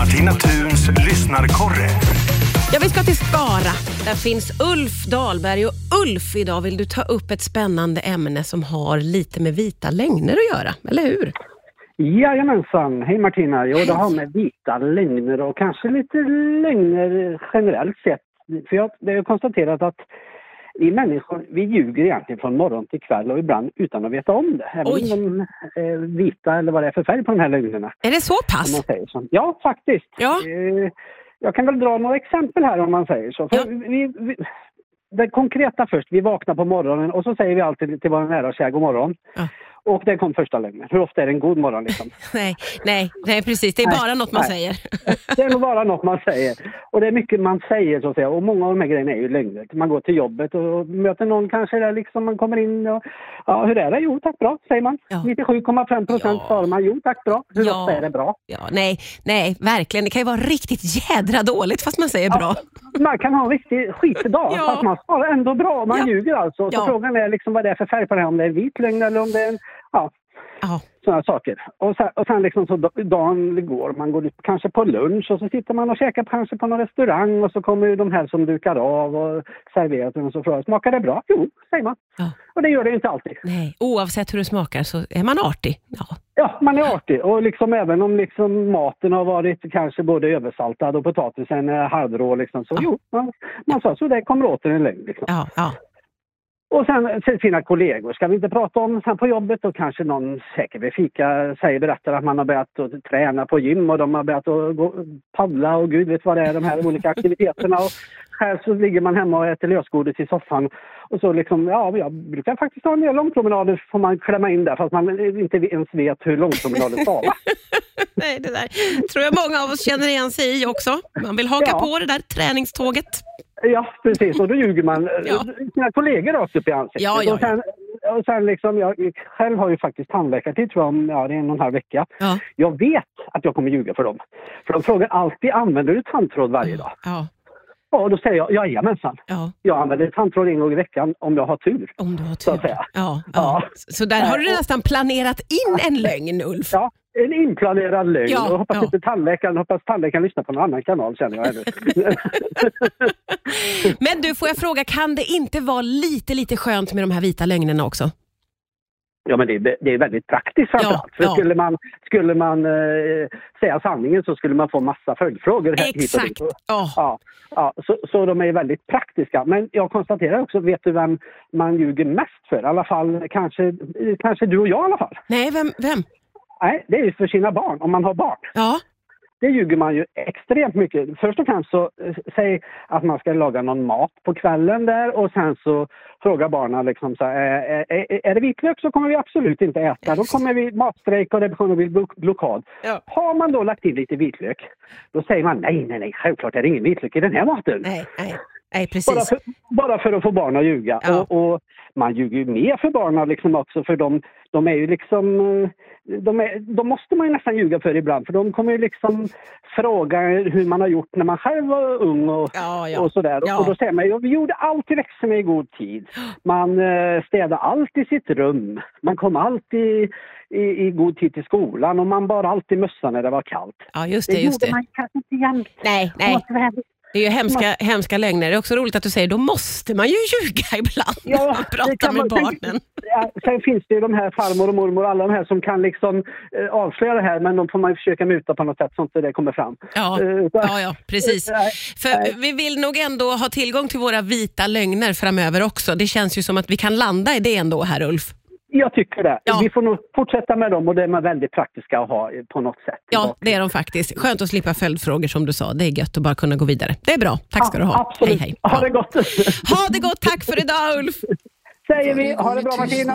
Martina Thuns lyssnarkorre. Ja, vi ska till Skara. Där finns Ulf Dahlberg. Och Ulf, idag vill du ta upp ett spännande ämne som har lite med vita lögner att göra, eller hur? Jajamensan, hej Martina. Jo, det har med vita lögner och kanske lite lögner generellt sett. För jag det har konstaterat att vi människor, vi ljuger egentligen från morgon till kväll och ibland utan att veta om det. Även Oj. om de är vita eller vad det är för färg på de här lögnerna. Är det så pass? Ja, faktiskt. Ja. Eh, Jag kan väl dra några exempel här om man säger så. För Ja. vi, vi, det konkreta först, vi vaknar på morgonen och så säger vi alltid till våra nära och kära god morgon. Ja. Och där kom första lögnen. Hur ofta är det en god morgon liksom? Nej, nej, nej, precis. Det är Nej, bara något man nej. säger. Det är nog bara något man säger. Och det är mycket man säger så att säga. Och många av de här grejerna är ju lögner. Man går till jobbet och möter någon kanske där liksom man kommer in och ja, hur är det? Jo tack bra, säger man. Ja. 97,5 procent Ja. svarar man. Jo tack bra. Hur Ja. ofta är det bra? Ja, nej, nej, verkligen. Det kan ju vara riktigt jädra dåligt fast man säger bra. Man kan ha en riktig skitdag Ja. fast man svarar ändå bra. Man Ja. ljuger alltså. Så Ja. frågan är liksom vad det är för färg på det här. Om det är en vit lögn eller om det är en, ja, sådana saker. Och sen, och sen liksom så da- dagen går, man går ut kanske på lunch och så sitter man och käkar kanske på någon restaurang och så kommer ju de här som dukar av och serverar och så frågar smakar det bra? Jo, säger man. Ja. Och det gör det inte alltid. nej. Oavsett hur det smakar så är man artig. Ja, Ja, man är artig och liksom även om liksom maten har varit kanske både översaltad och potatisen är halvrå liksom så Ja. jo, man, man sa så det kommer åter en lögn liksom. ja, ja. Och sen till sina kollegor ska vi inte prata om sen på jobbet och kanske någon säkert vid fika säger, berättar att man har börjat att träna på gym och de har börjat att gå, paddla och gud vet vad det är de här olika aktiviteterna. Och här så ligger man hemma och äter lösgodis i soffan och så liksom, ja jag brukar faktiskt ha en del långpromenader får man klämma in där fast man inte ens vet hur långpromenader stavas. Nej, det där tror jag många av oss känner igen sig i också. Man vill haka Ja. på det där träningståget. Ja, precis. Och då ljuger man Ja. sina kollegor rakt upp i ansiktet. Ja, ja, Och sen, och sen liksom, jag själv har ju faktiskt tandläkartid tror jag om ja, det är en och en halv vecka. Ja, Jag vet att jag kommer ljuga för dem. För de frågar alltid, använder du tandtråd varje dag? ja, Ja, och då säger jag, jajamensan. ja. Jag använder tandtråd en gång i veckan om jag har tur. Om du har Så att tur. säga. Ja, ja. Ja. Så där har du nästan planerat in en lögn, Ulf. Ja, en inplanerad lögn. Ja, och hoppas ja. inte tandläkaren, hoppas tandläkaren lyssnar på någon annan kanal känner jag. Men du, får jag fråga, kan det inte vara lite, lite skönt med de här vita lögnerna också? Ja, men det är, det är väldigt praktiskt framförallt. För ja. skulle man, skulle man eh, säga sanningen så skulle man få massa följdfrågor. Exakt. Ja. Ja, ja, så, så de är väldigt praktiska. Men jag konstaterar också, vet du vem man ljuger mest för? I alla fall kanske, kanske du och jag i alla fall. Nej, vem? vem? Nej, det är ju för sina barn, om man har barn. Ja, Det ljuger man ju extremt mycket. Först och främst så eh, säg att man ska laga någon mat på kvällen där och sen så frågar barnen liksom så är, är, är det vitlök så kommer vi absolut inte äta. Då kommer vi matstrejk och det kommer bli blo- blockad. Ja. Har man då lagt in lite vitlök, då säger man nej, nej, nej, självklart är det ingen vitlök i den här maten. nej, nej, nej Bara precis. för, bara för att få barn att ljuga. Ja. Och, och man ljuger ju mer för barnen liksom också för de, de är ju liksom... eh, De, är, de måste man ju nästan ljuga för ibland för de kommer ju liksom fråga hur man har gjort när man själv var ung och, Ja, ja. och sådär. Och då säger man vi gjorde allt i läxorna i god tid. Man eh, städade i sitt rum. Man kom alltid i, i god tid till skolan och man bar alltid mössa när det var kallt. Ja, just Det, det. Just gjorde det. man kanske inte jämt. Nej, nej. Det är ju hemska, hemska lögner. Det är också roligt att du säger, då måste man ju ljuga ibland när man pratar med man- barnen. Ja, sen finns det ju de här farmor och mormor alla de här som kan liksom eh, avslöja det här men de får man ju försöka muta på något sätt så inte det kommer fram. Ja, så- ja, ja precis. Nej, För nej. vi vill nog ändå ha tillgång till våra vita lögner framöver också. Det känns ju som att vi kan landa i det ändå här Ulf. Jag tycker det. Ja. Vi får nog fortsätta med dem och det är väldigt praktiska att ha på något sätt. Ja, det är de faktiskt. Skönt att slippa följdfrågor som du sa. Det är gött att bara kunna gå vidare. Det är bra. Tack ska du ha. Absolut. Hej, hej. Ha det gott. Ha det gott. Tack för idag Ulf. Säger vi. Ha det bra Martina.